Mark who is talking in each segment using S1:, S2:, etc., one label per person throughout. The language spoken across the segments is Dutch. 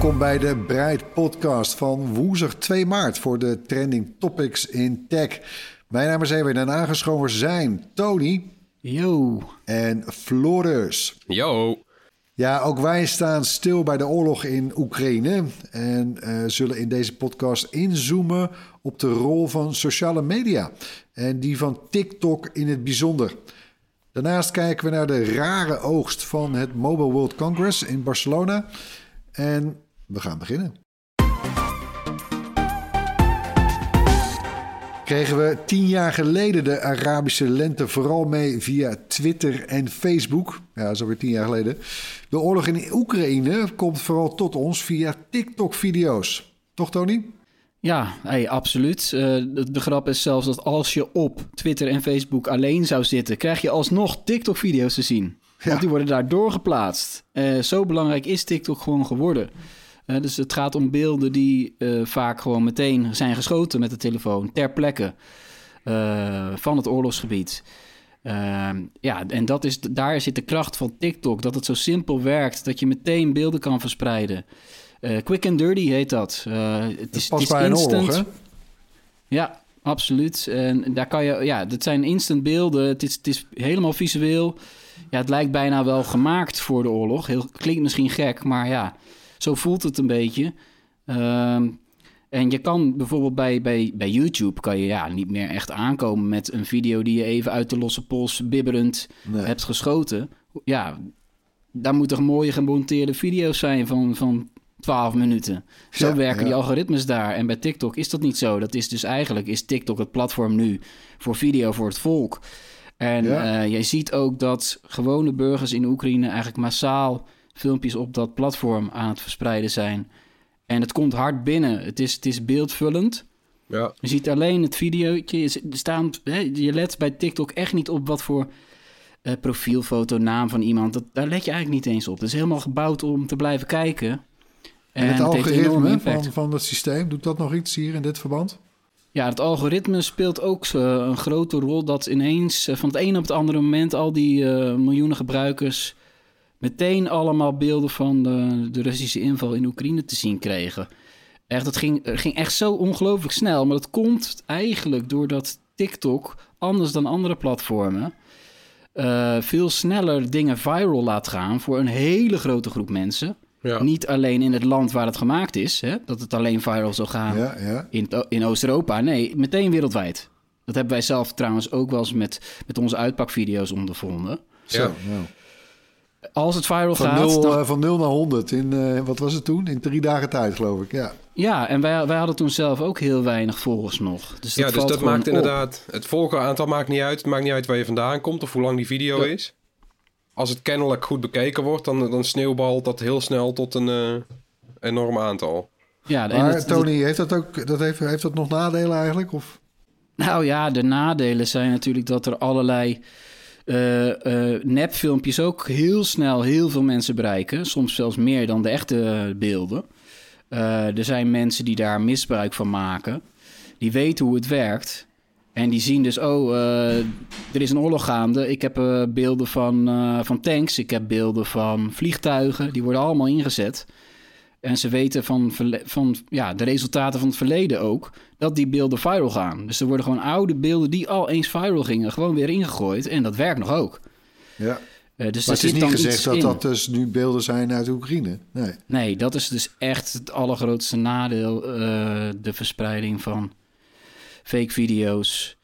S1: Welkom bij de Breid podcast van woensdag 2 maart voor de trending topics in tech. Mijn naam is Erwin en aangeschoven zijn Tony
S2: Yo.
S1: en Floris.
S3: Yo.
S1: Ja, ook wij staan stil bij de oorlog in Oekraïne en eh, zullen in deze podcast inzoomen op de rol van sociale media en die van TikTok in het bijzonder. Daarnaast kijken we naar de rare oogst van het Mobile World Congress in Barcelona en we gaan beginnen. Kregen we tien jaar geleden de Arabische lente vooral mee via Twitter en Facebook. Ja, dat is alweer tien jaar geleden. De oorlog in Oekraïne komt vooral tot ons via TikTok-video's. Toch, Tony?
S2: Ja, hey, absoluut. Eh, de, de grap is zelfs dat als je op Twitter en Facebook alleen zou zitten, krijg je alsnog TikTok-video's te zien. Want
S1: Ja.
S2: die worden daar doorgeplaatst. Eh, zo belangrijk is TikTok gewoon geworden. Dus het gaat om beelden die eh, vaak gewoon meteen zijn geschoten met de telefoon ter plekke eh, van het oorlogsgebied. Eh, ja, en dat is, daar zit de kracht van TikTok. Dat het zo simpel werkt dat je meteen beelden kan verspreiden. Eh, quick and dirty heet dat. Het is,
S1: past
S2: het is
S1: bij een
S2: instant.
S1: oorlog, hè?
S2: Ja, absoluut. En daar kan je, ja, dat zijn instant beelden. Het is, het is helemaal visueel. Ja, het lijkt bijna wel gemaakt voor de oorlog. Heel, klinkt misschien gek, maar ja, zo voelt het een beetje. Ehm, en je kan bijvoorbeeld bij, bij, bij YouTube kan je ja, niet meer echt aankomen met een video die je even uit de losse pols bibberend
S1: Nee.
S2: hebt geschoten. Ja, daar moeten mooie gemonteerde video's zijn van, van 12 minuten. Zo
S1: Ja,
S2: werken
S1: ja.
S2: die algoritmes daar. En bij TikTok is dat niet zo. Dat is dus eigenlijk is TikTok het platform nu voor video voor het volk. En
S1: Ja.
S2: eh, je ziet ook dat gewone burgers in Oekraïne eigenlijk massaal filmpjes op dat platform aan het verspreiden zijn. En het komt hard binnen. Het is, het is beeldvullend.
S3: Ja.
S2: Je ziet alleen het videootje. Je, staan, je let bij TikTok echt niet op wat voor eh, profielfoto, naam van iemand. Dat, daar let je eigenlijk niet eens op. Het is helemaal gebouwd om te blijven kijken.
S1: En het algoritme van, van het systeem, doet dat nog iets hier in dit verband?
S2: Ja, het algoritme speelt ook eh, een grote rol. Dat ineens eh, van het een op het andere moment al die miljoenen gebruikers meteen allemaal beelden van de, de Russische inval in Oekraïne te zien kregen. Echt, dat ging, het ging echt zo ongelooflijk snel. Maar dat komt eigenlijk doordat TikTok, anders dan andere platformen, eh, veel sneller dingen viral laat gaan voor een hele grote groep mensen.
S3: Ja.
S2: Niet alleen in het land waar het gemaakt is, hè, dat het alleen viral zou gaan
S1: Ja, ja.
S2: in, in Oost-Europa. Nee, meteen wereldwijd. Dat hebben wij zelf trouwens ook wel eens met, met onze uitpakvideo's ondervonden.
S1: Zo,
S3: Ja.
S1: nou.
S2: Als het viral
S1: Van,
S2: gaat,
S1: 0,
S2: dan-
S1: eh, van 0 naar 100 in, eh, wat was het toen? In drie dagen tijd, geloof ik. Ja,
S2: ja, en wij, wij hadden toen zelf ook heel weinig volgers nog. Dus dat
S3: ja, dus dat maakt
S2: op.
S3: inderdaad... Het volgeraantal maakt niet uit. Het maakt niet uit waar je vandaan komt of hoe lang die video
S2: Ja.
S3: is. Als het kennelijk goed bekeken wordt, dan, dan sneeuwbalt dat heel snel tot een eh, enorm aantal.
S2: Ja, en
S1: maar
S2: het-
S1: Tony, heeft dat ook dat heeft, heeft dat nog nadelen eigenlijk? Of?
S2: Nou ja, de nadelen zijn natuurlijk dat er allerlei nepfilmpjes ook heel snel heel veel mensen bereiken. Soms zelfs meer dan de echte beelden. Eh, er zijn mensen die daar misbruik van maken. Die weten hoe het werkt. En die zien dus, oh, eh, er is een oorlog gaande. Ik heb eh, beelden van, eh, van tanks, ik heb beelden van vliegtuigen. Die worden allemaal ingezet. En ze weten van, van ja, de resultaten van het verleden ook, dat die beelden viral gaan. Dus er worden gewoon oude beelden die al eens viral gingen, gewoon weer ingegooid. En dat werkt nog ook.
S1: Ja.
S2: Eh, dus
S1: Maar het is niet gezegd dat
S2: in.
S1: dat dus nu beelden zijn uit Oekraïne. Nee.
S2: Nee, dat is dus echt het allergrootste nadeel. eh, de verspreiding van fake video's.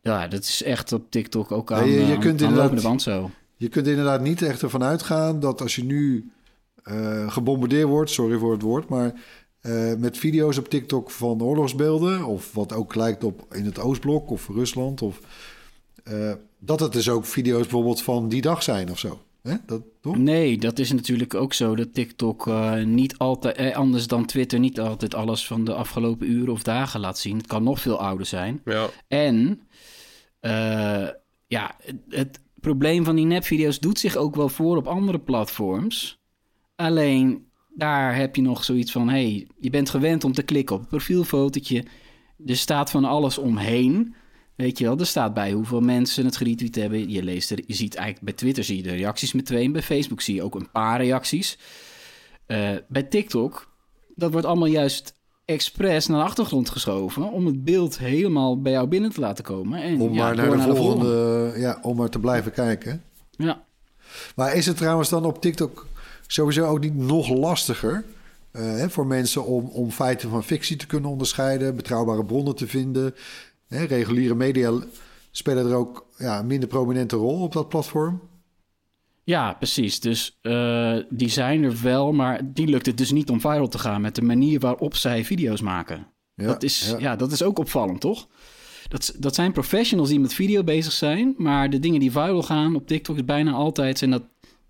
S2: Ja, dat is echt op TikTok ook aan,
S1: je- kunt
S2: aan
S1: inderdaad-
S2: zo.
S1: Je kunt inderdaad niet echt ervan uitgaan dat als je nu eh, gebombardeerd wordt, sorry voor het woord, maar eh, met video's op TikTok van oorlogsbeelden, of wat ook lijkt op in het Oostblok of Rusland, of eh, dat het dus ook video's bijvoorbeeld van die dag zijn of zo. Hè? Dat, toch?
S2: Nee, dat is natuurlijk ook zo dat TikTok eh, niet altijd, eh, anders dan Twitter, niet altijd alles van de afgelopen uren of dagen laat zien. Het kan nog veel ouder zijn.
S3: Ja,
S2: En eh, ja, het, het probleem van die nepvideo's doet zich ook wel voor op andere platforms. Alleen daar heb je nog zoiets van: hey, je bent gewend om te klikken op een profielfotootje. Er staat van alles omheen. Weet je wel, er staat bij hoeveel mensen het geretweet hebben. Je, leest er, je ziet eigenlijk bij Twitter zie je de reacties meteen. Bij Facebook zie je ook een paar reacties. Eh, bij TikTok, dat wordt allemaal juist expres naar de achtergrond geschoven... om het beeld helemaal bij jou binnen te laten komen. En,
S1: Om
S2: ja,
S1: maar naar de volgende, ja, om maar te blijven kijken.
S2: Ja.
S1: Maar is het trouwens dan op TikTok sowieso ook niet nog lastiger eh, hè, voor mensen om, om feiten van fictie te kunnen onderscheiden, betrouwbare bronnen te vinden? Hè, reguliere media spelen er ook ja, een minder prominente rol op dat platform.
S2: Ja, precies. Dus eh, die zijn er wel, maar die lukt het dus niet om viral te gaan met de manier waarop zij video's maken.
S1: Ja,
S2: dat, is,
S1: ja.
S2: ja. dat is ook opvallend, toch? Dat, dat zijn professionals die met video bezig zijn, maar de dingen die viral gaan op TikTok is bijna altijd zijn dat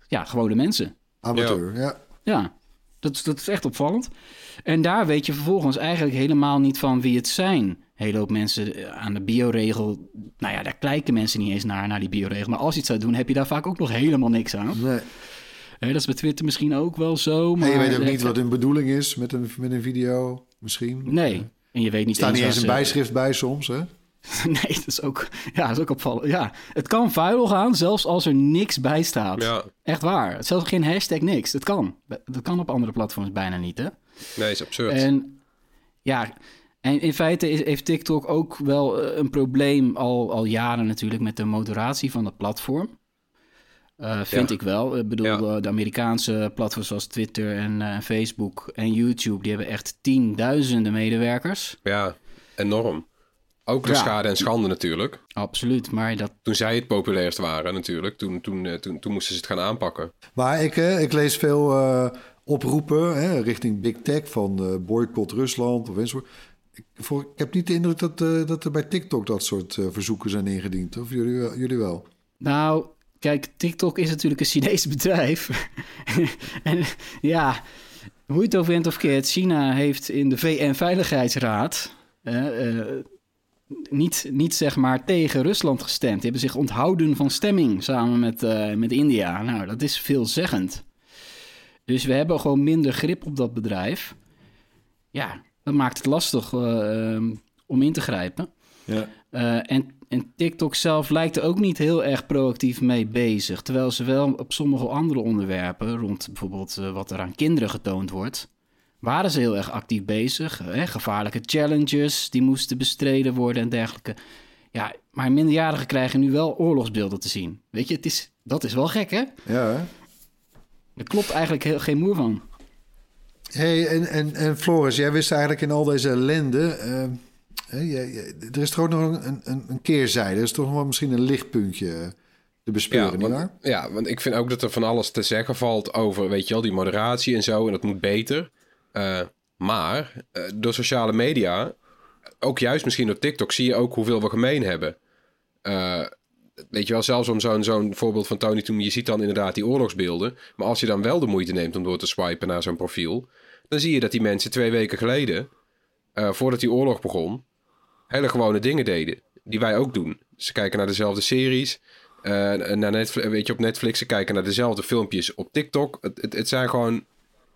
S2: ja, gewone mensen.
S1: Amateur, ja.
S2: Ja, dat, is- dat is echt opvallend. En daar weet je vervolgens eigenlijk helemaal niet van wie het zijn. Een hele hoop mensen eh, aan de bioregel, nou ja, daar kijken mensen niet eens naar, naar die bioregel. Maar als je het zou doen, heb je daar vaak ook nog helemaal niks aan.
S1: Nee.
S2: Dat is bij Twitter misschien ook wel zo. Maar
S1: En je weet ook niet wat hun bedoeling is met een, met een video, misschien.
S2: Nee, en je weet
S1: Er
S2: niet
S1: staat niet eens een bijschrift bij soms, hè?
S2: Nee, dat is ook, ja, dat is ook opvallend. Ja, het kan vuil gaan, zelfs als er niks bij staat.
S3: ja.
S2: Echt waar. Zelfs geen hashtag niks. Dat kan. Dat kan op andere platforms bijna niet, hè?
S3: nee, is absurd.
S2: En ja, en in feite is, heeft TikTok ook wel eh, een probleem al, al jaren natuurlijk met de moderatie van het platform. Eh, vind
S3: Ja.
S2: ik wel. Ik bedoel,
S3: Ja.
S2: eh, de Amerikaanse platforms zoals Twitter en Facebook en YouTube, die hebben echt tienduizenden medewerkers.
S3: Ja, enorm. Ook de
S2: Ja.
S3: schade en schande natuurlijk.
S2: Absoluut, maar dat,
S3: Toen zij het populairst waren natuurlijk, toen, toen, eh, toen, toen moesten ze het gaan aanpakken.
S1: Maar ik, eh, ik lees veel eh, oproepen hè, richting Big Tech van eh, boycott Rusland of enzovoort. Ik, voor, ik heb niet de indruk dat, eh, dat er bij TikTok dat soort eh, verzoeken zijn ingediend. Of jullie, wel- jullie wel?
S2: Nou, kijk, TikTok is natuurlijk een Chinees bedrijf. en ja, hoe je het over bent of keert, China heeft in de VN-veiligheidsraad niet, niet zeg maar tegen Rusland gestemd. Die hebben zich onthouden van stemming samen met, eh, met India. Nou, dat is veelzeggend. Dus we hebben gewoon minder grip op dat bedrijf. Ja, dat maakt het lastig eh, ehm, om in te grijpen.
S1: Ja.
S2: Eh, en, en TikTok zelf lijkt er ook niet heel erg proactief mee bezig. Terwijl ze wel op sommige andere onderwerpen, rond bijvoorbeeld eh, wat er aan kinderen getoond wordt, waren ze heel erg actief bezig. Hè? Gevaarlijke challenges die moesten bestreden worden en dergelijke. Ja, maar minderjarigen krijgen nu wel oorlogsbeelden te zien. Weet je, het is, dat is wel gek, hè?
S1: Ja, hè?
S2: Er klopt eigenlijk heel, geen moer van.
S1: Hey, en, en, en Floris, jij wist eigenlijk in al deze ellende... eh, jij- er is toch ook nog een, een, een keerzijde. Er is toch nog wel misschien een lichtpuntje te bespeuren,
S3: Ja, want, ja, want ik vind ook dat er van alles te zeggen valt over, weet je wel, die moderatie en zo. En dat moet beter. Eh, maar eh, door sociale media, ook juist misschien door TikTok, zie je ook hoeveel we gemeen hebben. Eh, weet je wel, zelfs om zo'n zo'n voorbeeld van Tony toen, je ziet dan inderdaad die oorlogsbeelden. Maar als je dan wel de moeite neemt om door te swipen naar zo'n profiel, dan zie je dat die mensen twee weken geleden, voordat die oorlog begon, hele gewone dingen deden. Die wij ook doen. Ze kijken naar dezelfde series. naar Netflix, weet je, op Netflix. Ze kijken naar dezelfde filmpjes op TikTok. Het, het zijn gewoon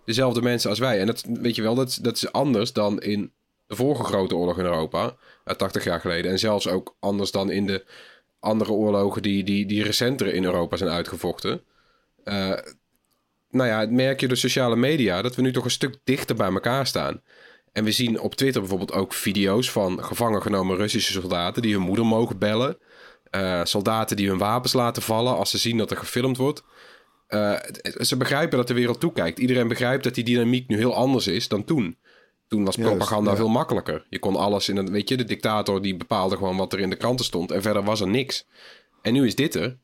S3: dezelfde mensen als wij. En dat weet je wel, dat, dat is anders dan in de vorige grote oorlog in Europa. eh, 80 jaar geleden. En zelfs ook anders dan in de andere oorlogen die, die, die recenter in Europa zijn uitgevochten. Eh, nou ja, het merk je door sociale media dat we nu toch een stuk dichter bij elkaar staan. En we zien op Twitter bijvoorbeeld ook video's van gevangen genomen Russische soldaten die hun moeder mogen bellen. Eh, soldaten die hun wapens laten vallen als ze zien dat er gefilmd wordt. Eh, ze begrijpen dat de wereld toekijkt. Iedereen begrijpt dat die dynamiek nu heel anders is dan toen. Toen was
S1: Juist,
S3: propaganda
S1: ja.
S3: veel makkelijker. Je kon alles in een, weet je, de dictator die bepaalde gewoon wat er in de kranten stond. En verder was er niks. En nu is dit er.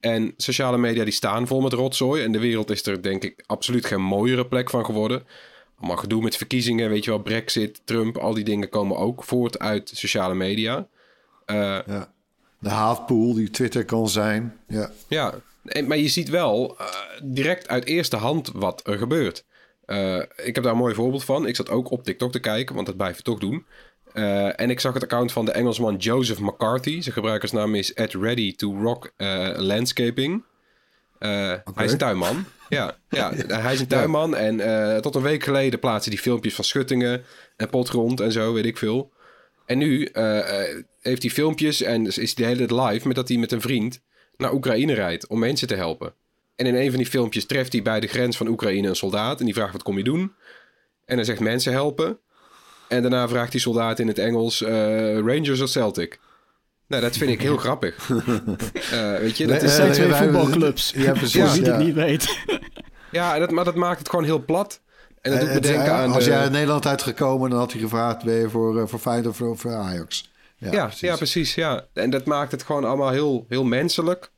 S3: En sociale media die staan vol met rotzooi. En de wereld is er denk ik absoluut geen mooiere plek van geworden. allemaal gedoe met verkiezingen, weet je wel, Brexit, Trump, al die dingen komen ook voort uit sociale media. Uh,
S1: ja. De haatpool die Twitter kan zijn. Ja,
S3: ja maar je ziet wel uh, direct uit eerste hand wat er gebeurt. Uh, ik heb daar een mooi voorbeeld van. Ik zat ook op TikTok te kijken, want dat blijf je toch doen. Uh, en ik zag het account van de Engelsman Joseph McCarthy. Zijn gebruikersnaam is at ready to rock landscaping. Okay. Hij is een tuinman. ja, ja, hij is een tuinman. En tot een week geleden plaatste hij filmpjes van schuttingen en potgrond en zo, weet ik veel. En nu heeft hij filmpjes en is hij de hele tijd live met dat hij met een vriend naar Oekraïne rijdt om mensen te helpen. En in een van die filmpjes treft hij bij de grens van Oekraïne een soldaat. En die vraagt: Wat kom je doen? En hij zegt: Mensen helpen. En daarna vraagt die soldaat in het Engels: uh, Rangers of Celtic? Nou, dat vind ik heel grappig. Uh, weet je, dat
S2: is zijn twee voetbalclubs. Ja, precies. Niet weet.
S3: ja, dat, maar dat maakt het gewoon heel plat. En dat doet me denken aan.
S1: Als jij in Nederland uitgekomen, dan had hij gevraagd: Ben je voor, voor Feyenoord of voor Ajax?
S3: Ja, ja, precies. ja, precies. Ja. En dat maakt het gewoon allemaal heel, heel menselijk.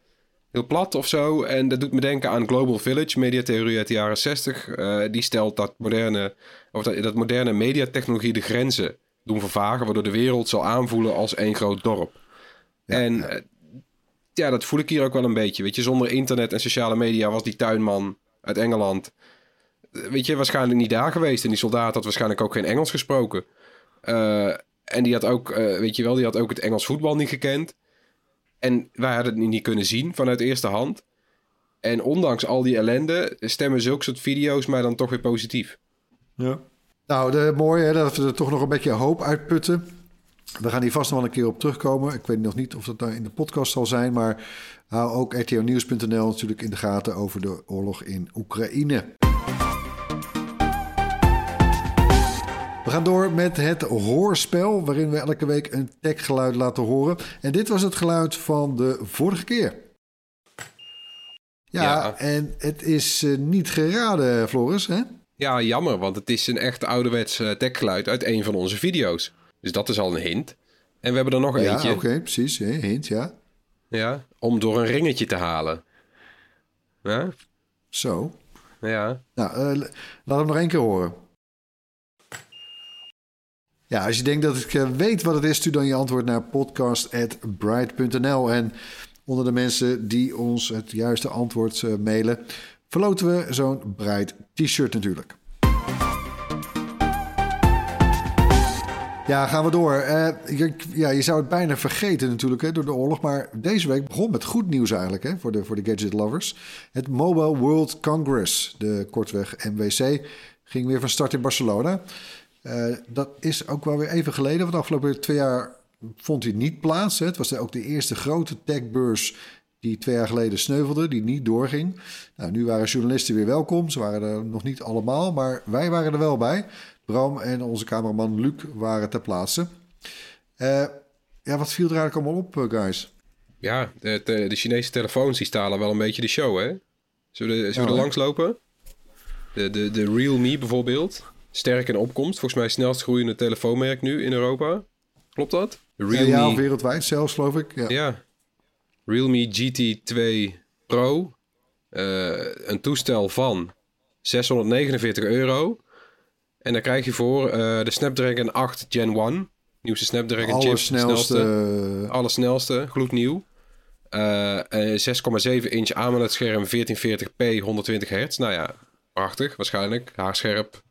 S3: Heel plat of zo. En dat doet me denken aan Global Village, mediatheorie uit de jaren 60. Uh, die stelt dat moderne, of dat, dat moderne mediatechnologie de grenzen doen vervagen, waardoor de wereld zal aanvoelen als één groot dorp. Ja, en ja. Uh, ja, dat voel ik hier ook wel een beetje. Weet je, zonder internet en sociale media was die tuinman uit Engeland. Weet je, waarschijnlijk niet daar geweest. En die soldaat had waarschijnlijk ook geen Engels gesproken. Uh, en die had ook, uh, weet je wel, die had ook het Engels voetbal niet gekend. En wij hadden het niet kunnen zien vanuit eerste hand. En ondanks al die ellende stemmen zulke soort video's mij dan toch weer positief.
S1: Ja. Nou, de, mooi hè, dat we er toch nog een beetje hoop uitputten. We gaan hier vast nog wel een keer op terugkomen. Ik weet nog niet of dat daar in de podcast zal zijn, maar hou ook rtonieuws.nl natuurlijk in de gaten over de oorlog in Oekraïne. Gaan door met het hoorspel, waarin we elke week een techgeluid laten horen. En dit was het geluid van de vorige keer. Ja, en het is uh, niet geraden, Floris, hè?
S3: Ja, jammer, want het is een echt ouderwets uh, techgeluid uit een van onze video's. Dus dat is al een hint. En we hebben er nog
S1: ja,
S3: eentje.
S1: Ja, oké, precies. Hè? Hint, ja.
S3: Ja, om door een ringetje te halen. Ja?
S1: Zo.
S3: Ja.
S1: Nou, uh, laat hem nog één keer horen. Ja, als je denkt dat ik eh, weet wat het is, stuur dan je antwoord naar podcast.bright.nl. En onder de mensen die ons het juiste antwoord uh, mailen, verloten we zo'n Bright t-shirt natuurlijk. Ja, gaan we door. Je, ja, je zou het bijna vergeten natuurlijk hè, door de oorlog. Maar deze week begon met goed nieuws eigenlijk hè, voor, de, voor de gadget lovers. Het Mobile World Congress, de kortweg MWC, ging weer van start in Barcelona. Uh, dat is ook wel weer even geleden, want afgelopen twee jaar vond hij niet plaats. Hè. Het was ook de eerste grote techbeurs die twee jaar geleden sneuvelde, die niet doorging. Nou, nu waren journalisten weer welkom. Ze waren er nog niet allemaal, maar wij waren er wel bij. Bram en onze cameraman Luc waren ter plaatse. Uh, ja, wat viel er eigenlijk allemaal op, uh, guys?
S3: Ja, de, de, de, Chinese telefoons die stalen wel een beetje de show, hè? Zullen we, zullen we oh, er langs lopen? De, de, de Realme bijvoorbeeld sterk in opkomst. Volgens mij snelst groeiende telefoonmerk nu in Europa. Klopt dat?
S1: Realme... Ja, wereldwijd zelfs, geloof ik. Ja.
S3: ja. Realme GT2 Pro. Uh, een toestel van 649 euro. En dan krijg je voor uh, de Snapdragon 8 Gen 1. Nieuwste Snapdragon chip.
S1: Snelste, snelste.
S3: Allersnelste, gloednieuw. Uh, 6,7 inch AMOLED scherm 1440p 120 hertz. Nou ja, prachtig waarschijnlijk. Haarscherp,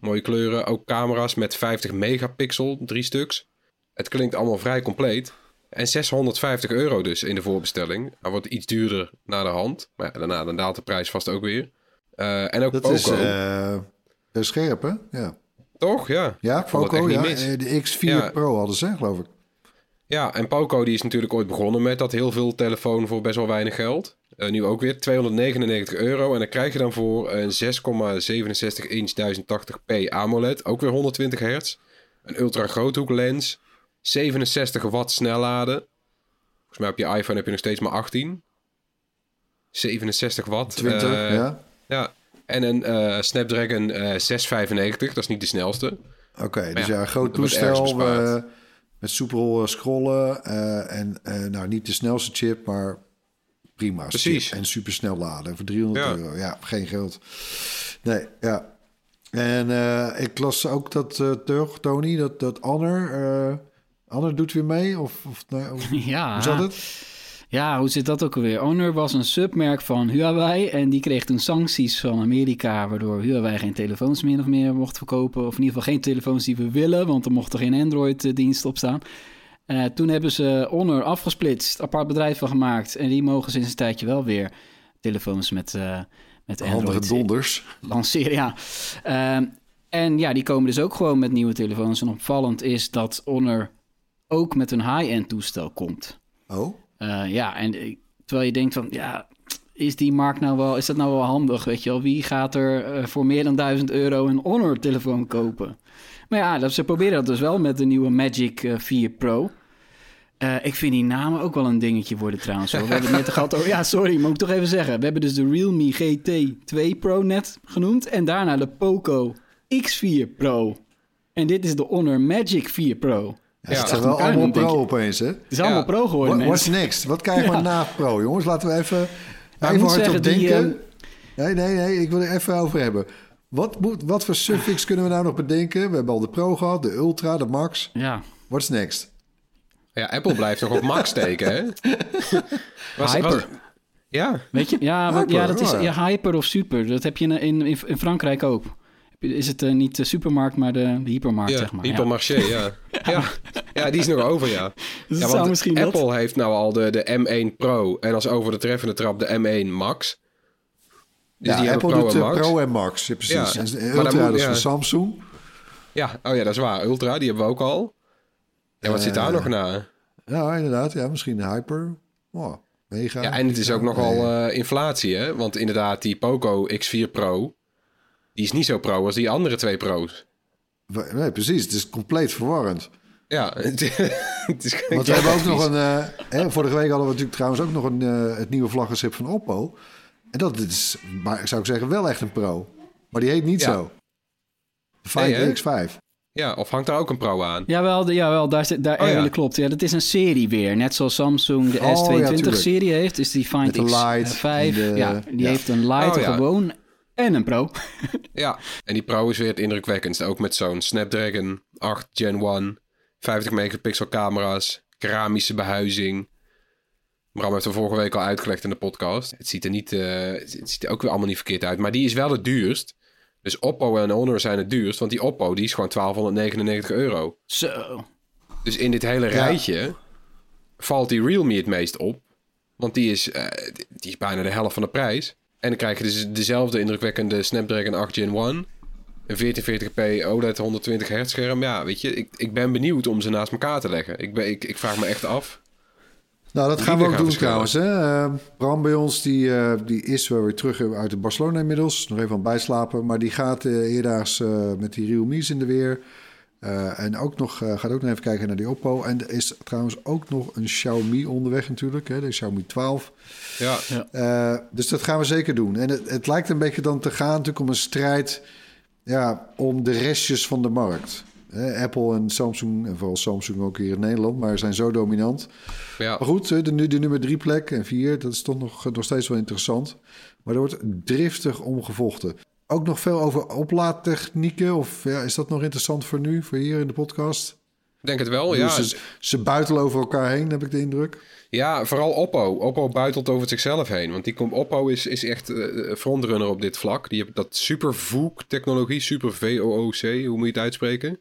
S3: Mooie kleuren, ook camera's met 50 megapixel, drie stuks. Het klinkt allemaal vrij compleet. En 650 euro dus in de voorbestelling. Hij wordt iets duurder na de hand. Maar ja, daarna dan daalt de prijs vast ook weer. Uh, en ook
S1: dat
S3: Poco.
S1: is uh, scherp, hè? Ja.
S3: Toch? Ja.
S1: Ja, Poco, ja. Eh, de X4 ja. Pro hadden ze, geloof ik.
S3: Ja, en Poco die is natuurlijk ooit begonnen met dat heel veel telefoon voor best wel weinig geld. Uh, nu ook weer 299 euro. En dan krijg je dan voor een 6,67 inch 1080p AMOLED. Ook weer 120 hertz. Een ultra groothoek lens. 67 watt snelladen. Volgens mij op je iPhone heb je nog steeds maar 18. 67 watt.
S1: 20, uh, ja.
S3: Ja. En een uh, Snapdragon 695. Dat is niet de snelste.
S1: Oké, okay, dus ja, ja groot toestel. met soepel scrollen. en nou, niet de snelste chip, maar prima.
S3: Precies.
S1: En super snel laden voor 300 euro. Ja, geen geld. Nee, ja. En eh, ik las ook dat uh, terug, Tony, dat, dat Honor... eh Honor doet weer mee? Of, of, nee, hoe,
S2: Ja.
S1: hoe zat het?
S2: Ja, hoe zit dat ook alweer? Honor was een submerk van Huawei en die kreeg toen sancties van Amerika, waardoor Huawei geen telefoons meer of meer mocht verkopen. Of in ieder geval geen telefoons die we willen, want er mocht er geen Android-dienst op staan. Eh, toen hebben ze Honor afgesplitst, apart bedrijf van gemaakt. En die mogen sinds een tijdje wel weer telefoons met, eh met
S1: Handige
S2: Android
S1: donders.
S2: lanceren. Ja. Ehm, en ja, die komen dus ook gewoon met nieuwe telefoons. En opvallend is dat Honor ook met een high-end toestel komt.
S1: Oh,
S2: Eh, ja, en terwijl je denkt van, ja, is die markt nou wel, is dat nou wel handig, weet je wel? Wie gaat er voor meer dan 1000 euro een Honor-telefoon kopen? Maar ja, dat, ze proberen dat dus wel met de nieuwe Magic eh, 4 Pro. Eh, ik vind die namen ook wel een dingetje worden trouwens. Hoor. We hebben het net gehad over... Ja, sorry, moet ik toch even zeggen. We hebben dus de Realme GT2 Pro net genoemd. En daarna de Poco X4 Pro. En dit is de Honor Magic 4 Pro.
S1: ja, het zijn wel allemaal pro opeens, hè?
S2: Het is allemaal
S3: Ja.
S2: pro geworden,
S1: What, what's next? Wat krijgen we
S2: Ja.
S1: na pro, jongens? Laten we even, even
S2: moet
S1: hardop
S2: zeggen, die,
S1: denken.
S2: eh,
S1: Nee, nee, nee, ik wil er even over hebben. Wat, moet, wat voor suffix kunnen we nou nog bedenken? We hebben al de Pro gehad, de Ultra, de Max.
S2: Ja,
S1: What's next?
S3: Ja, Apple blijft nog op max steken, hè? Was-
S2: Hyper.
S3: was- ja,
S2: Weet je? Ja,
S1: Hyper,
S2: ja dat is
S1: ja.
S2: hyper of super. Dat heb je in, in, in Frankrijk ook. Heb je- Is het eh, niet de supermarkt, maar de, de hypermarkt,
S3: ja
S2: zeg maar. Ja.
S3: hypermarché, ja. ja. Ja, die is nog over, ja.
S2: Dus
S3: ja,
S2: dat...
S3: Apple heeft nou al de, de M1 Pro en als over de treffende trap de M1 Max. Dus die
S1: ja,
S3: hebben
S1: Apple
S3: Pro
S1: doet
S3: en Max.
S1: Pro en Max, ja, precies.
S3: Ja,
S1: En
S3: maar
S1: Ultra
S3: moet-
S1: dat is
S3: ja.
S1: van Samsung.
S3: Ja, oh ja, dat is waar. Ultra, die hebben we ook al. En wat zit daar
S1: Eh,
S3: nog na?
S1: Ja, inderdaad. Ja, misschien Hyper. Oh, mega.
S3: Ja, en het is ook nogal eh, inflatie, hè? Want inderdaad, die Poco X4 Pro, die is niet zo pro als die andere twee Pro's.
S1: Nee, precies. Het is compleet verwarrend.
S3: Ja, het, het is
S1: Want we hebben ook nog een... eh, hè, vorige week hadden we natuurlijk trouwens ook nog een, het nieuwe vlaggenschip van Oppo. En dat is, maar zou ik zeggen, wel echt een Pro. Maar die heet niet
S3: Ja.
S1: zo. De Find
S3: Nee, hè?
S1: X5.
S3: Ja, of hangt daar ook een Pro aan?
S2: Jawel, de, jawel daar, zit- daar
S3: Oh, ja.
S2: klopt. Ja, dat is een serie weer. Net zoals Samsung de
S1: Oh, ja, tuurlijk.
S2: S22-serie heeft. Dus die Find
S1: Met de Lite
S2: X5.
S1: en de-
S2: ja, die
S1: ja.
S2: heeft een Lite
S3: Oh,
S2: gewoon en een Pro.
S3: Ja, en die Pro is weer het indrukwekkendste. Ook met zo'n Snapdragon 8 Gen 1, 50 megapixel camera's, keramische behuizing. Bram heeft er vorige week al uitgelegd in de podcast. Het ziet er niet, eh, het ziet er ook weer allemaal niet verkeerd uit. Maar die is wel het duurst. Dus Oppo en Honor zijn het duurst. Want die Oppo die is gewoon 1299 euro.
S2: Zo.
S3: Dus in dit hele rijtje valt die Realme het meest op. Want die is, eh, die is bijna de helft van de prijs. En dan krijg je dus dezelfde indrukwekkende Snapdragon 8 Gen 1. Een 1440p OLED 120 hertz scherm. Ja, weet je, ik, ik ben benieuwd om ze naast elkaar te leggen. Ik, ben, ik, ik vraag me echt af.
S1: Nou, dat gaan we ook
S3: gaan
S1: doen trouwens. Hè? Eh, Bram bij ons, die, eh, die is wel weer terug uit de Barcelona inmiddels. Nog even aan bijslapen. Maar die gaat uh, eerdaags eh, met die Realme's in de weer. En ook nog, gaat ook nog even kijken naar die Oppo. En er is trouwens ook nog een Xiaomi onderweg natuurlijk. Hè? De Xiaomi 12.
S3: Ja,
S1: dus dat gaan we zeker doen. En het, het lijkt een beetje dan te gaan natuurlijk om een strijd ja, om de restjes van de markt. Eh, Apple en Samsung, en vooral Samsung ook hier in Nederland, maar zijn zo dominant.
S3: ja.
S1: Maar goed, eh, de, nu- de nummer drie plek en vier, dat is toch nog, nog steeds wel interessant. Maar er wordt driftig om gevochten. Ook nog veel over oplaadtechnieken. Of ja, is dat nog interessant voor nu, voor hier in de podcast?
S3: ik denk het wel. Ja,
S1: ze, ze buitelen over elkaar heen, heb ik de indruk.
S3: ja vooral Oppo. Oppo buitelt over zichzelf heen. Want die komt, Oppo is, is echt eh, frontrunner op dit vlak. Die hebben dat super VOOC technologie, super VOOC, hoe moet je het uitspreken?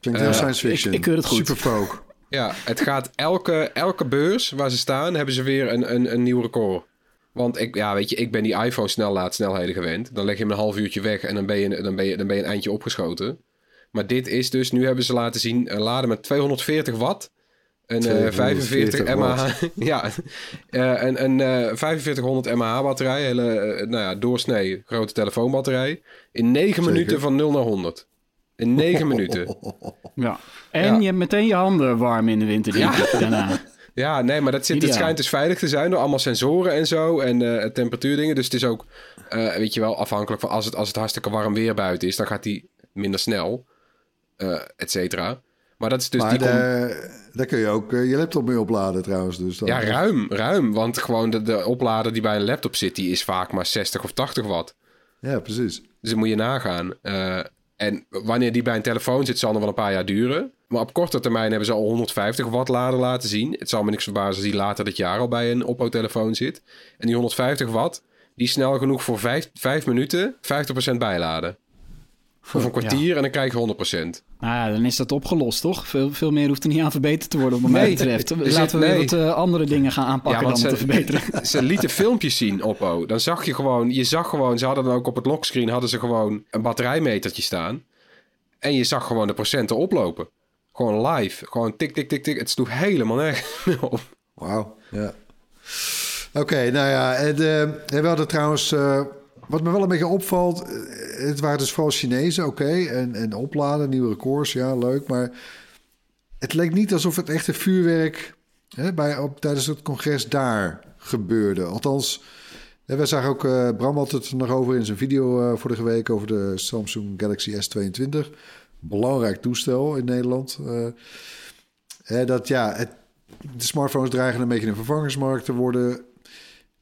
S1: Klinkt heel
S3: Eh,
S1: science fiction.
S2: ik- ik keur het goed.
S1: Super folk.
S3: Ja, het gaat elke, elke beurs waar ze staan, hebben ze weer een, een, een nieuw record. Want ik, ja, weet je, ik ben die iPhone snelheidsnelheden gewend. Dan leg je hem een half uurtje weg en dan ben je, dan ben je, dan ben je een eindje opgeschoten. Maar dit is dus, nu hebben ze laten zien, een laden met 240 watt. Een eh,
S1: 240
S3: 45 mAh. ja, eh, een, een eh 4500 mAh batterij. Hele, eh, nou ja, doorsnee grote telefoonbatterij. In 9
S1: Zeker.
S3: minuten van 0 naar 100. In 9 minuten.
S2: Ja. En
S3: Ja.
S2: je hebt meteen je handen warm in de winter, ik, daarna.
S3: Ja, nee, maar dat zit, het schijnt dus veilig te zijn door allemaal sensoren en zo en eh, temperatuurdingen. Dus het is ook, eh, weet je wel, afhankelijk van als het, als het hartstikke warm weer buiten is, dan gaat die minder snel, eh et cetera. Maar dat is dus
S1: maar
S3: die.
S1: daar, daar kun je ook je laptop mee opladen trouwens. Dus dan,
S3: ja, ruim, ruim. Want gewoon de, de oplader die bij een laptop zit, die is vaak maar 60 of 80 watt.
S1: Ja, precies.
S3: Dus dan moet je nagaan. Eh, en wanneer die bij een telefoon zit, zal nog wel een paar jaar duren. Maar op korte termijn hebben ze al 150 watt lader laten zien. Het zal me niks verbazen als die later dit jaar al bij een Oppo-telefoon zit. En die 150 watt, die snel genoeg voor 5, 5 minuten 50% bijladen. Of een kwartier en dan krijg je 100%.
S2: Nou ja, dan is dat opgelost, toch? Veel, veel meer hoeft er niet aan verbeterd te worden, wat mij
S3: Nee,
S2: betreft.
S3: zit-
S2: Laten we
S3: nee.
S2: wat eh, andere dingen gaan aanpakken
S3: Ja,
S2: dan om te
S3: ze-
S2: verbeteren.
S3: Ze lieten filmpjes zien, Oppo. Dan zag je gewoon, je zag gewoon, ze hadden dan ook op het lockscreen hadden ze gewoon een batterijmetertje staan. En je zag gewoon de procenten oplopen. Gewoon live. Gewoon tik, tik, tik, tik. Het sloeg helemaal nergens op.
S1: Wauw, ja. Oké, nou ja, en, eh, en we hadden trouwens... eh, wat me wel een beetje opvalt... eh, het waren dus vooral Chinezen, oké. en, en opladen, nieuwe records, ja, leuk. Maar het leek niet alsof het echte vuurwerk... Hè, bij, op, tijdens het congres daar gebeurde. Althans, wij zagen ook... eh, Bram had het nog over in zijn video eh, vorige week... over de Samsung Galaxy S22. Belangrijk toestel in Nederland. dat ja, het, de smartphones dreigen een beetje een vervangersmarkt te worden.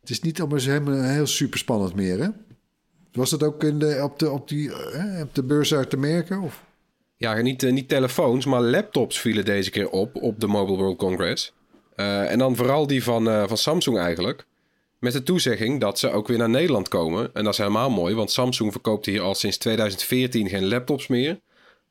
S1: Het is niet allemaal helemaal heel super spannend meer, hè? Was dat ook in de, op, de, op, die, eh, op de beurs daar te merken? Of?
S3: Ja, niet, eh, niet telefoons, maar laptops vielen deze keer op op de Mobile World Congress. Eh, en dan vooral die van, van Samsung eigenlijk. Met de toezegging dat ze ook weer naar Nederland komen. En dat is helemaal mooi, want Samsung verkoopt hier al sinds 2014 geen laptops meer.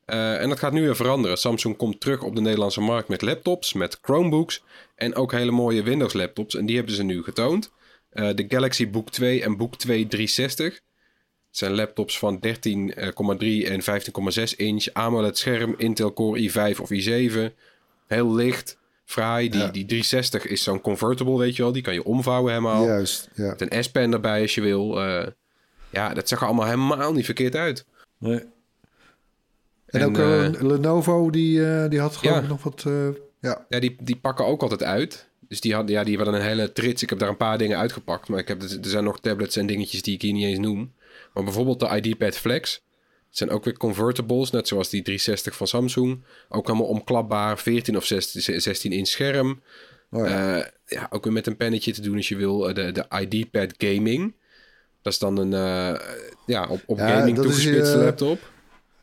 S3: En dat gaat nu weer veranderen. Samsung komt terug op de Nederlandse markt met laptops, met Chromebooks en ook hele mooie Windows laptops. En die hebben ze nu getoond. De Galaxy Book 2 en Book 2 360. Het zijn laptops van 13,3 en 15,6 inch. AMOLED scherm, Intel Core i5 of i7. Heel licht, fraai. Die,
S1: Ja.
S3: die 360 is zo'n convertible, weet je wel. Die kan je omvouwen helemaal.
S1: Juist, ja.
S3: Met een S-pen erbij als je wil. Eh, ja, dat zag er allemaal helemaal niet verkeerd uit.
S1: Nee. En,
S3: En,
S1: ook eh,
S3: eh,
S1: Lenovo, die, eh, die had gewoon
S3: Ja.
S1: nog wat... eh, ja,
S3: Ja, die, die pakken ook altijd uit. Dus die, had, ja, die hadden een hele trits. Ik heb daar een paar dingen uitgepakt. Maar ik heb, er zijn nog tablets en dingetjes die ik hier niet eens noem. Maar bijvoorbeeld de ID-Pad Flex. Het zijn ook weer convertibles, net zoals die 360 van Samsung. Ook allemaal omklapbaar, 14 of 16, 16 inch scherm.
S1: oh, ja.
S3: Eh, ja, ook weer met een pennetje te doen als je wil. Eh, De, de ID-Pad Gaming. Dat is dan een eh, ja, op, op
S1: Ja,
S3: gaming toegespitste laptop.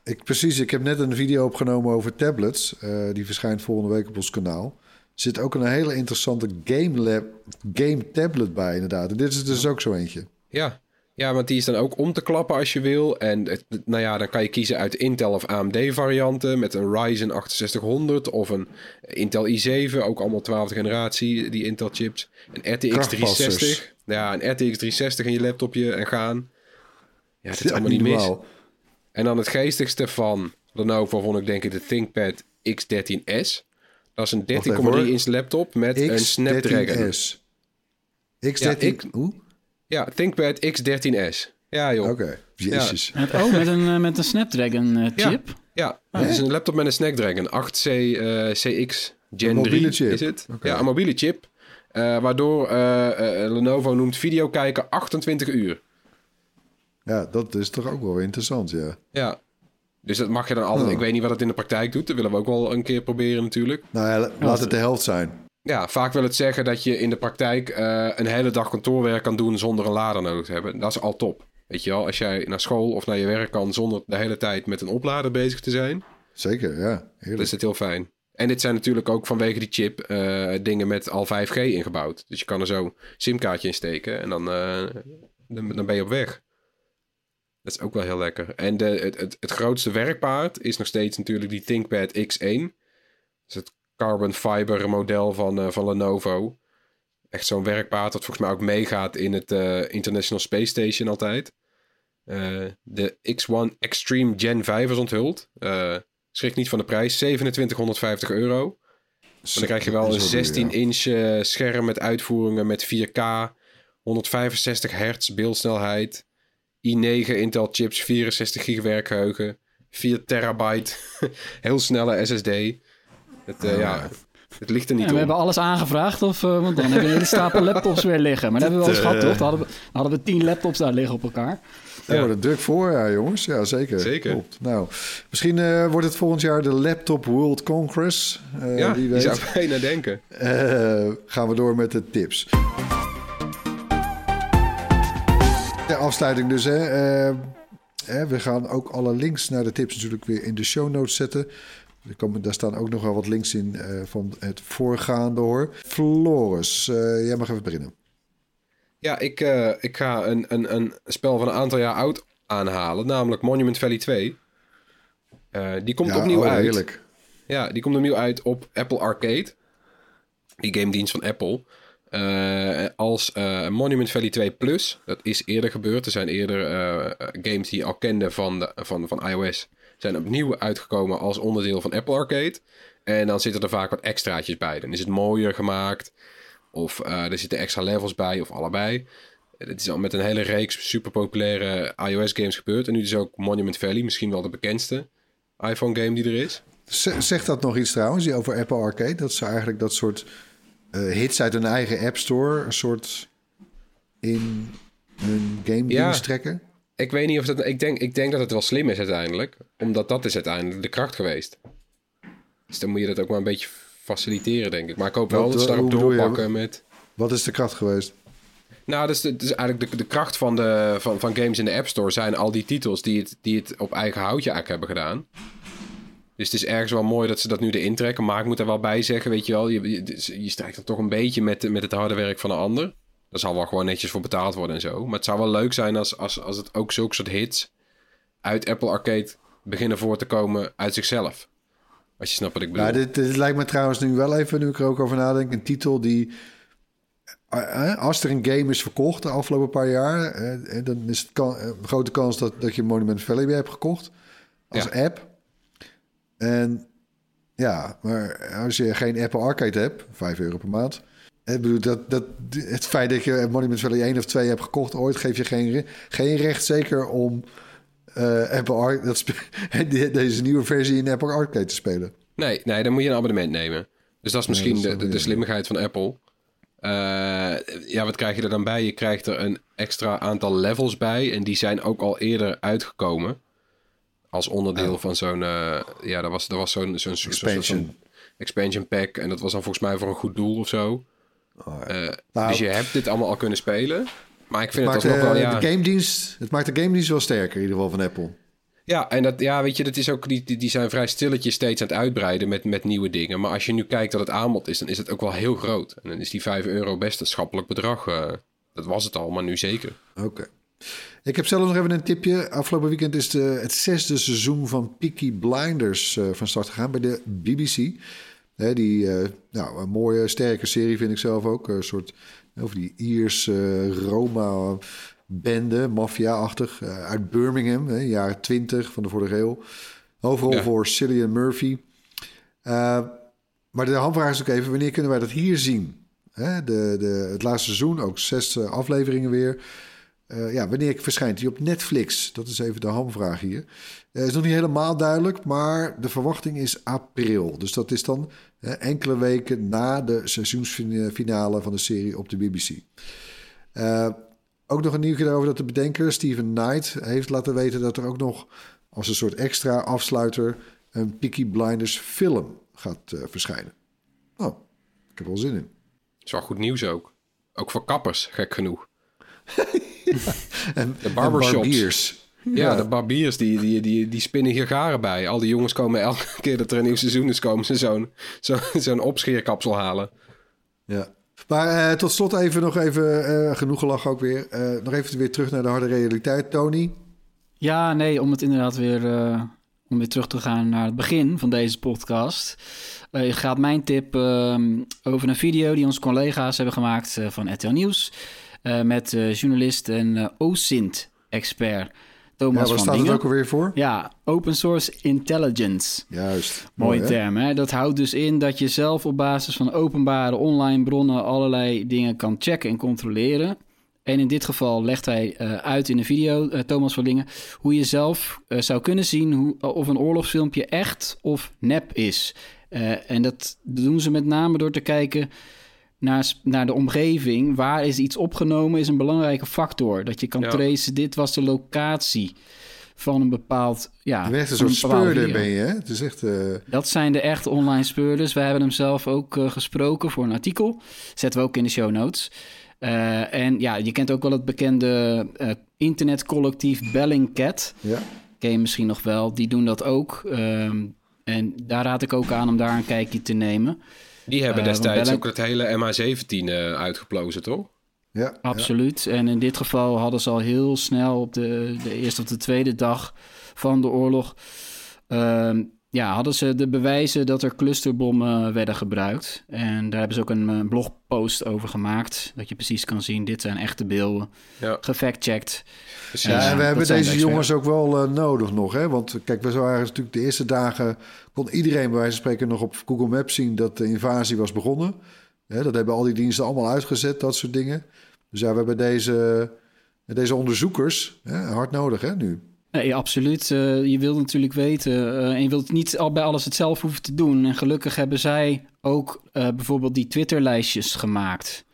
S1: Ik, precies, ik heb net een video opgenomen over tablets. Die verschijnt volgende week op ons kanaal. Er zit ook een hele interessante game, lab, game tablet bij, inderdaad. En dit is dus ook zo eentje.
S3: Ja. Ja, want die is dan ook om te klappen als je wil. En het, nou ja, dan kan je kiezen uit Intel of AMD varianten met een Ryzen 6800 of een Intel i7, ook allemaal 12e generatie, die Intel chips. Een RTX
S1: Krachtpassers.
S3: 360. Ja, een RTX 360 in je laptopje en gaan. Ja, het is
S1: Ja,
S3: allemaal niet mis. En dan het geestigste van Lenovo vond ik denk ik de ThinkPad X13S. Dat is een 13,3 inch laptop met een Snapdragon.
S1: X13S. X13...
S3: Ja, ik-
S1: Hoe?
S3: Ja, ThinkPad X13S. Ja joh.
S1: Oké, jezus.
S2: Met, oh, met een, eh, met een Snapdragon eh,
S3: Ja.
S2: chip.
S3: Ja, het is een laptop met een Snapdragon 8C eh, CX Gen
S1: Een mobiele
S3: 3
S1: chip.
S3: is het. Ja, een mobiele chip. Eh, waardoor Lenovo noemt video kijken 28 uur.
S1: Ja, dat is toch ook wel interessant, ja.
S3: Ja. Dus dat mag je dan altijd...
S1: Oh.
S3: Ik weet niet wat het in de praktijk doet. Dat willen we ook wel een keer proberen natuurlijk.
S1: Nou ja, la- laat het de helft zijn.
S3: Ja, vaak wil het zeggen dat je in de praktijk eh, een hele dag kantoorwerk kan doen zonder een lader nodig te hebben. Dat is al top. Weet je wel, als jij naar school of naar je werk kan zonder de hele tijd met een oplader bezig te zijn,
S1: Zeker, ja.
S3: dan
S1: Heerlijk.
S3: is het heel fijn. En dit zijn natuurlijk ook vanwege die chip eh, dingen met al 5G ingebouwd. Dus je kan er zo simkaartje in steken en dan, eh, dan, dan ben je op weg. Dat is ook wel heel lekker. En de, het, het, het grootste werkpaard is nog steeds natuurlijk die ThinkPad X1. Dat is het carbon fiber model van, eh, van Lenovo. Echt zo'n werkpaard dat volgens mij ook meegaat in het eh, International Space Station altijd. Eh, de X1 Extreme Gen 5 is onthuld. Schrik niet van de prijs, 2750 euro. Maar dan krijg je wel een 16 inch eh, scherm met uitvoeringen met 4K, 165 hertz beeldsnelheid, i9 Intel chips, 64 gig werkgeheugen, 4 terabyte, heel snelle SSD. Het, eh, ja, het ligt er niet
S2: Ja, we hebben alles aangevraagd, of, eh, want dan hebben we een hele stapel laptops weer liggen. Maar dat hebben we wel eens gehad, toch? Dan hadden, we, dan hadden we tien laptops daar liggen op elkaar.
S1: Daar
S3: Ja.
S1: wordt het druk voor, ja jongens. Ja, zeker.
S3: Zeker.
S1: Klopt. Nou, misschien eh, wordt het volgend jaar de Laptop World Congress. Eh,
S3: ja,
S1: wie
S3: je
S1: weet.
S3: zou bijna denken.
S1: Eh, gaan we door met de tips. Ja, afsluiting dus. Hè. Eh, hè, we gaan ook alle links naar de tips natuurlijk weer in de show notes zetten. Er komen, daar staan ook nog wel wat links in eh, van het voorgaande hoor. Floris, eh, jij mag even beginnen.
S3: Ja, ik, eh, ik ga een, een, een spel van een aantal jaar oud aanhalen, namelijk Monument Valley 2. Eh, die komt
S1: ja,
S3: opnieuw
S1: oh,
S3: uit.
S1: heerlijk.
S3: Ja, die komt opnieuw uit op Apple Arcade. Die game dienst van Apple. Als Monument Valley 2 Plus. Dat is eerder gebeurd. Er zijn eerder games die je al kende van, de, van, van iOS. Zijn opnieuw uitgekomen als onderdeel van Apple Arcade. En dan zitten er vaak wat extraatjes bij. Dan is het mooier gemaakt. Of eh, er zitten extra levels bij. Of allebei. Het is al met een hele reeks super populaire iOS games gebeurd. En nu is ook Monument Valley. Misschien wel de bekendste iPhone game die er is.
S1: Z- Zegt dat nog iets trouwens, over Apple Arcade? Dat ze eigenlijk dat soort eh, hits uit hun eigen App Store... een soort in hun game
S3: Ja.
S1: trekken?
S3: Ik weet niet of dat. Ik denk, ik denk dat het wel slim is uiteindelijk. Omdat dat is uiteindelijk de kracht geweest. Dus dan moet je dat ook maar een beetje faciliteren, denk ik. Maar ik hoop wel dat ze daarop doorpakken met.
S1: Wat is de kracht geweest?
S3: Nou, dus, de- dus eigenlijk de, de kracht van, de, van, van games in de App Store zijn al die titels die het, die het op eigen houtje eigenlijk hebben gedaan. Dus het is ergens wel mooi dat ze dat nu erin trekken. Maar ik moet er wel bij zeggen, weet je wel, je, je, dus je strijkt dan toch een beetje met, met het harde werk van een ander. Daar zal wel gewoon netjes voor betaald worden en zo. Maar het zou wel leuk zijn als, als, als het ook zulke soort hits uit Apple Arcade beginnen voor te komen uit zichzelf. Als je snapt wat ik bedoel.
S1: Nou, dit, dit lijkt me trouwens nu wel even, nu ik er ook over nadenk, een titel die... eh, eh, Als er een game is verkocht de afgelopen paar jaar... eh, dan is het kan, een grote kans dat, dat je Monument Valley weer hebt gekocht. Als
S3: Ja.
S1: app. En ja, maar als je geen Apple Arcade hebt, 5 euro per maand... Ik bedoel, dat, dat, het feit dat je Monument Valley 1 of 2 hebt gekocht ooit... geeft je geen, geen recht zeker om eh, Apple Arcade, dat deze nieuwe versie in Apple Arcade te spelen.
S3: Nee, nee, dan moet je een abonnement nemen. Dus dat is misschien
S1: dat is
S3: de, de, slimmigheid van Apple. Eh, ja, wat krijg je er dan bij? Je krijgt er een extra aantal levels bij. En die zijn ook al eerder uitgekomen. Als onderdeel van zo'n... eh, ja, dat was, dat was zo'n... zo'n-
S1: Expansion.
S3: expansion pack. En dat was dan volgens mij voor een goed doel of zo. Eh,
S1: Nou,
S3: dus je hebt dit allemaal al kunnen spelen. Maar ik vind het,
S1: maakt
S3: alsnog wel... Ja,
S1: de game dienst, het maakt de game dienst wel sterker in ieder geval van Apple.
S3: Ja, en dat, ja, weet je, dat is ook, die, die, die zijn vrij stilletjes steeds aan het uitbreiden met, met nieuwe dingen. Maar als je nu kijkt dat het aanbod is, dan is het ook wel heel groot. En dan is die 5 euro best een schappelijk bedrag. eh, dat was het al, maar nu zeker.
S1: Oké. Ik heb zelf nog even een tipje. Afgelopen weekend is de, het zesde seizoen van Peaky Blinders eh, van start gegaan bij de BBC. Hè, die, eh, nou, een mooie, sterke serie vind ik zelf ook. Een soort, over die Ierse Roma-bende, maffia-achtig, eh, uit Birmingham, hè, jaren 20 van de vorige eeuw.
S3: Ja.
S1: voor Cillian Murphy. Eh, maar de handvraag is ook even, wanneer kunnen wij dat hier zien? Hè, de, de, het laatste seizoen, ook zes eh, afleveringen weer. Eh, ja, wanneer verschijnt hij op Netflix? Dat is even de hamvraag hier. Eh is nog niet helemaal duidelijk, maar de verwachting is april. Dus dat is dan enkele weken na de seizoensfinale van de serie op de BBC. Eh, ook nog een nieuwtje daarover dat de bedenker Steven Knight heeft laten weten dat er ook nog als een soort extra afsluiter een Peaky Blinders film gaat verschijnen. Nou, ik heb er wel zin in.
S3: is wel goed nieuws ook. Ook voor kappers, gek genoeg.
S1: En,
S3: De barbershops.
S1: en barbiers.
S3: Ja, de barbiers, die, die, die, die spinnen hier garen bij. Al die jongens komen elke keer dat er een nieuw seizoen is, komen ze zo'n zo, zo'n opscheerkapsel halen.
S1: Ja. Maar eh, tot slot even nog even, eh, genoeg gelach ook weer. Eh, nog even weer terug naar de harde realiteit, Tony.
S2: Ja, nee, om het inderdaad weer, eh, om weer terug te gaan naar het begin van deze podcast. Eh gaat mijn tip ehm, over een video die onze collega's hebben gemaakt eh, van RTL Nieuws. Eh, met eh, journalist en eh OSINT-expert
S1: Ja,
S2: Thomas
S1: waar
S2: van
S1: staat het
S2: Dingen.
S1: ook alweer voor?
S2: Ja, Open Source Intelligence.
S1: Juist.
S2: Mooie
S1: hè?
S2: term, hè? Dat houdt dus in dat je zelf op basis van openbare online bronnen allerlei dingen kan checken en controleren. En in dit geval legt hij uit in een video, Thomas van Lingen, hoe je zelf zou kunnen zien hoe, of een oorlogsfilmpje echt of nep is. En dat doen ze met name door te kijken naar, naar de omgeving. Waar is iets opgenomen, is een belangrijke factor. Dat je kan
S3: Ja.
S2: tracen, dit was de locatie van een bepaald... Ja,
S1: Je bent echt een soort speurder, ben je, hè? Het is echt... eh,
S2: Dat zijn de echte online speurders. We hebben hem zelf ook eh, gesproken voor een artikel. Zetten we ook in de show notes. Eh, en ja, je kent ook wel het bekende uh, internetcollectief Bellingcat.
S1: Ja.
S2: Ken je misschien nog wel. Die doen dat ook. Ehm, en daar raad ik ook aan om daar een kijkje te nemen.
S3: Die hebben destijds ook het hele MH17 uitgeplozen, toch?
S1: Ja,
S2: Absoluut. En in dit geval hadden ze al heel snel op de, de eerste of de tweede dag van de oorlog. Uh, ja, hadden ze de bewijzen dat er clusterbommen werden gebruikt. En daar hebben ze ook een blogpost over gemaakt. Dat je precies kan zien, dit zijn echte beelden.
S3: Ja.
S2: Gefact-checked.
S1: Ja, en we hebben deze jongens ook wel uh, nodig nog. Hè? Want kijk, we waren natuurlijk de eerste dagen... kon iedereen bij wijze van spreken nog op Google Maps zien... dat de invasie was begonnen. dat hebben al die diensten allemaal uitgezet, dat soort dingen. Dus ja, we hebben deze, deze onderzoekers hè, hard nodig hè, nu.
S2: Nee, absoluut. Uh, je wilt natuurlijk weten uh, en je wilt niet al bij alles het zelf hoeven te doen. En gelukkig hebben zij ook uh, bijvoorbeeld die Twitter-lijstjes gemaakt.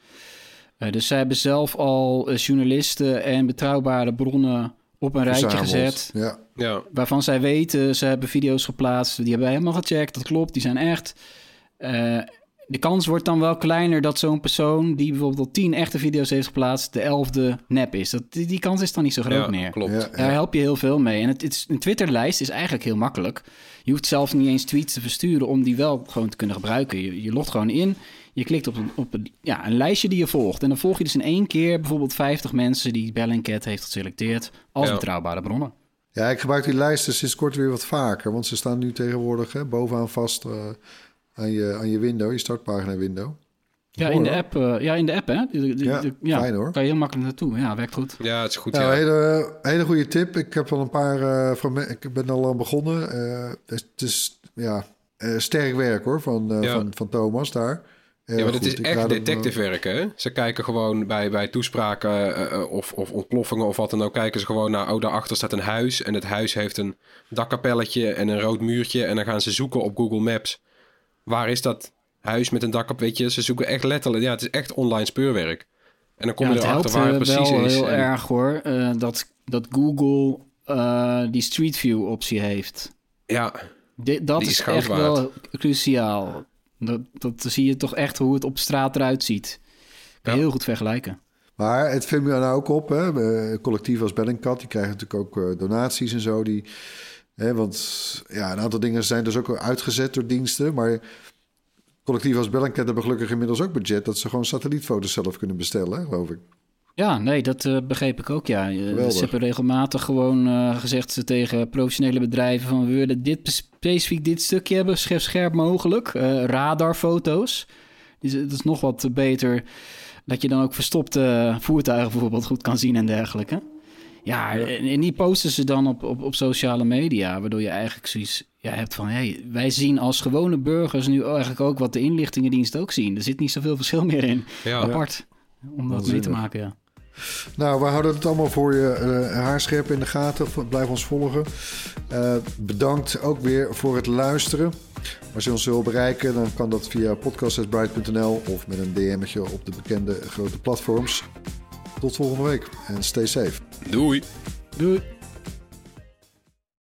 S2: dus zij hebben zelf al journalisten en betrouwbare bronnen op een rijtje gezet.
S1: Ja.
S3: Ja.
S2: Waarvan zij weten, ze hebben video's geplaatst, die hebben wij helemaal gecheckt. Dat klopt, die zijn echt de kans wordt dan wel kleiner dat zo'n persoon die bijvoorbeeld al tien echte video's heeft geplaatst, de elfde nep is. Dat, die, die kans is dan niet zo groot
S3: ja,
S2: meer.
S3: Klopt.
S1: Ja,
S2: Daar help je heel veel mee. En het, het, een Twitterlijst is eigenlijk heel makkelijk. Je hoeft zelf niet eens tweets te versturen om die wel gewoon te kunnen gebruiken. Je, je logt gewoon in, je klikt op, een, op een, ja, een lijstje die je volgt. En dan volg je dus in één keer bijvoorbeeld 50 mensen die Bellingcat heeft geselecteerd als
S3: Ja.
S2: betrouwbare bronnen.
S1: Ja, ik gebruik die lijsten sinds kort weer wat vaker. Want ze staan nu tegenwoordig hè, bovenaan vast eh, aan, je, aan je window, je startpagina window.
S2: Ja,
S1: Mooi,
S2: in de
S1: hoor.
S2: app, eh, ja, in de app hè? De- de-
S1: Ja,
S2: de-
S1: fijn, hoor.
S2: Kan je heel makkelijk naartoe. Ja, werkt goed.
S3: Ja, het is goed.
S1: Nou,
S3: ja.
S1: hele, hele goede tip. Ik heb al een paar uh, van ik ben al aan begonnen. Eh, het is ja, eh, sterk werk hoor van, eh,
S3: Ja.
S1: van, van Thomas daar.
S3: Ja, maar het is echt
S1: eh,
S3: detective werk, hè? Ze kijken gewoon bij, bij toespraken eh, eh, of, of ontploffingen of wat dan ook... kijken ze gewoon naar, oh, daarachter staat een huis... en het huis heeft een dakkapelletje en een rood muurtje... en dan gaan ze zoeken op Google Maps. Waar is dat huis met een dakkap? Weet je, ze zoeken echt letterlijk... Ja, het is echt online speurwerk. En dan kom
S2: ja,
S3: je
S2: het
S3: erachter waar het
S2: eh,
S3: precies
S2: wel
S3: is.
S2: heel
S3: En-
S2: erg hoor, eh, dat, dat Google eh, die Street View optie heeft.
S3: Ja,
S2: Dit, dat
S3: Die is
S2: echt wel cruciaal. Dat, dat zie je toch echt hoe het op straat eruit ziet. Kan
S3: Ja.
S2: heel goed vergelijken.
S1: Maar het viel me nou ook op. Hè? Collectief als Bellingcat, die krijgen natuurlijk ook donaties en zo. Die, want ja, een aantal dingen zijn dus ook uitgezet door diensten. Maar collectief als Bellingcat hebben gelukkig inmiddels ook budget... dat ze gewoon satellietfoto's zelf kunnen bestellen, geloof ik.
S2: Ja, nee, dat eh, begreep ik ook, ja.
S1: Geweldig.
S2: Ze hebben regelmatig gewoon eh, gezegd ze tegen professionele bedrijven... van we willen dit specifiek dit stukje hebben, scherp, scherp mogelijk. Eh, radarfoto's. Dus het is nog wat beter dat je dan ook verstopte voertuigen bijvoorbeeld goed kan zien en dergelijke. Ja, en, en die posten ze dan op, op, op sociale media... waardoor je eigenlijk zoiets ja, hebt van... Hey, wij zien als gewone burgers nu eigenlijk ook wat de inlichtingendienst ook zien. Er zit niet zoveel verschil meer in.
S3: ja.
S2: Apart. Om dat mee te maken, ja.
S1: Nou, we houden het allemaal voor je eh, haarscherp in de gaten. Blijf ons volgen. Eh, bedankt ook weer voor het luisteren. Als je ons wil bereiken, dan kan dat via podcast.bright.nl of met een DM'tje op de bekende grote platforms. Tot volgende week en stay safe.
S3: Doei.
S2: Doei.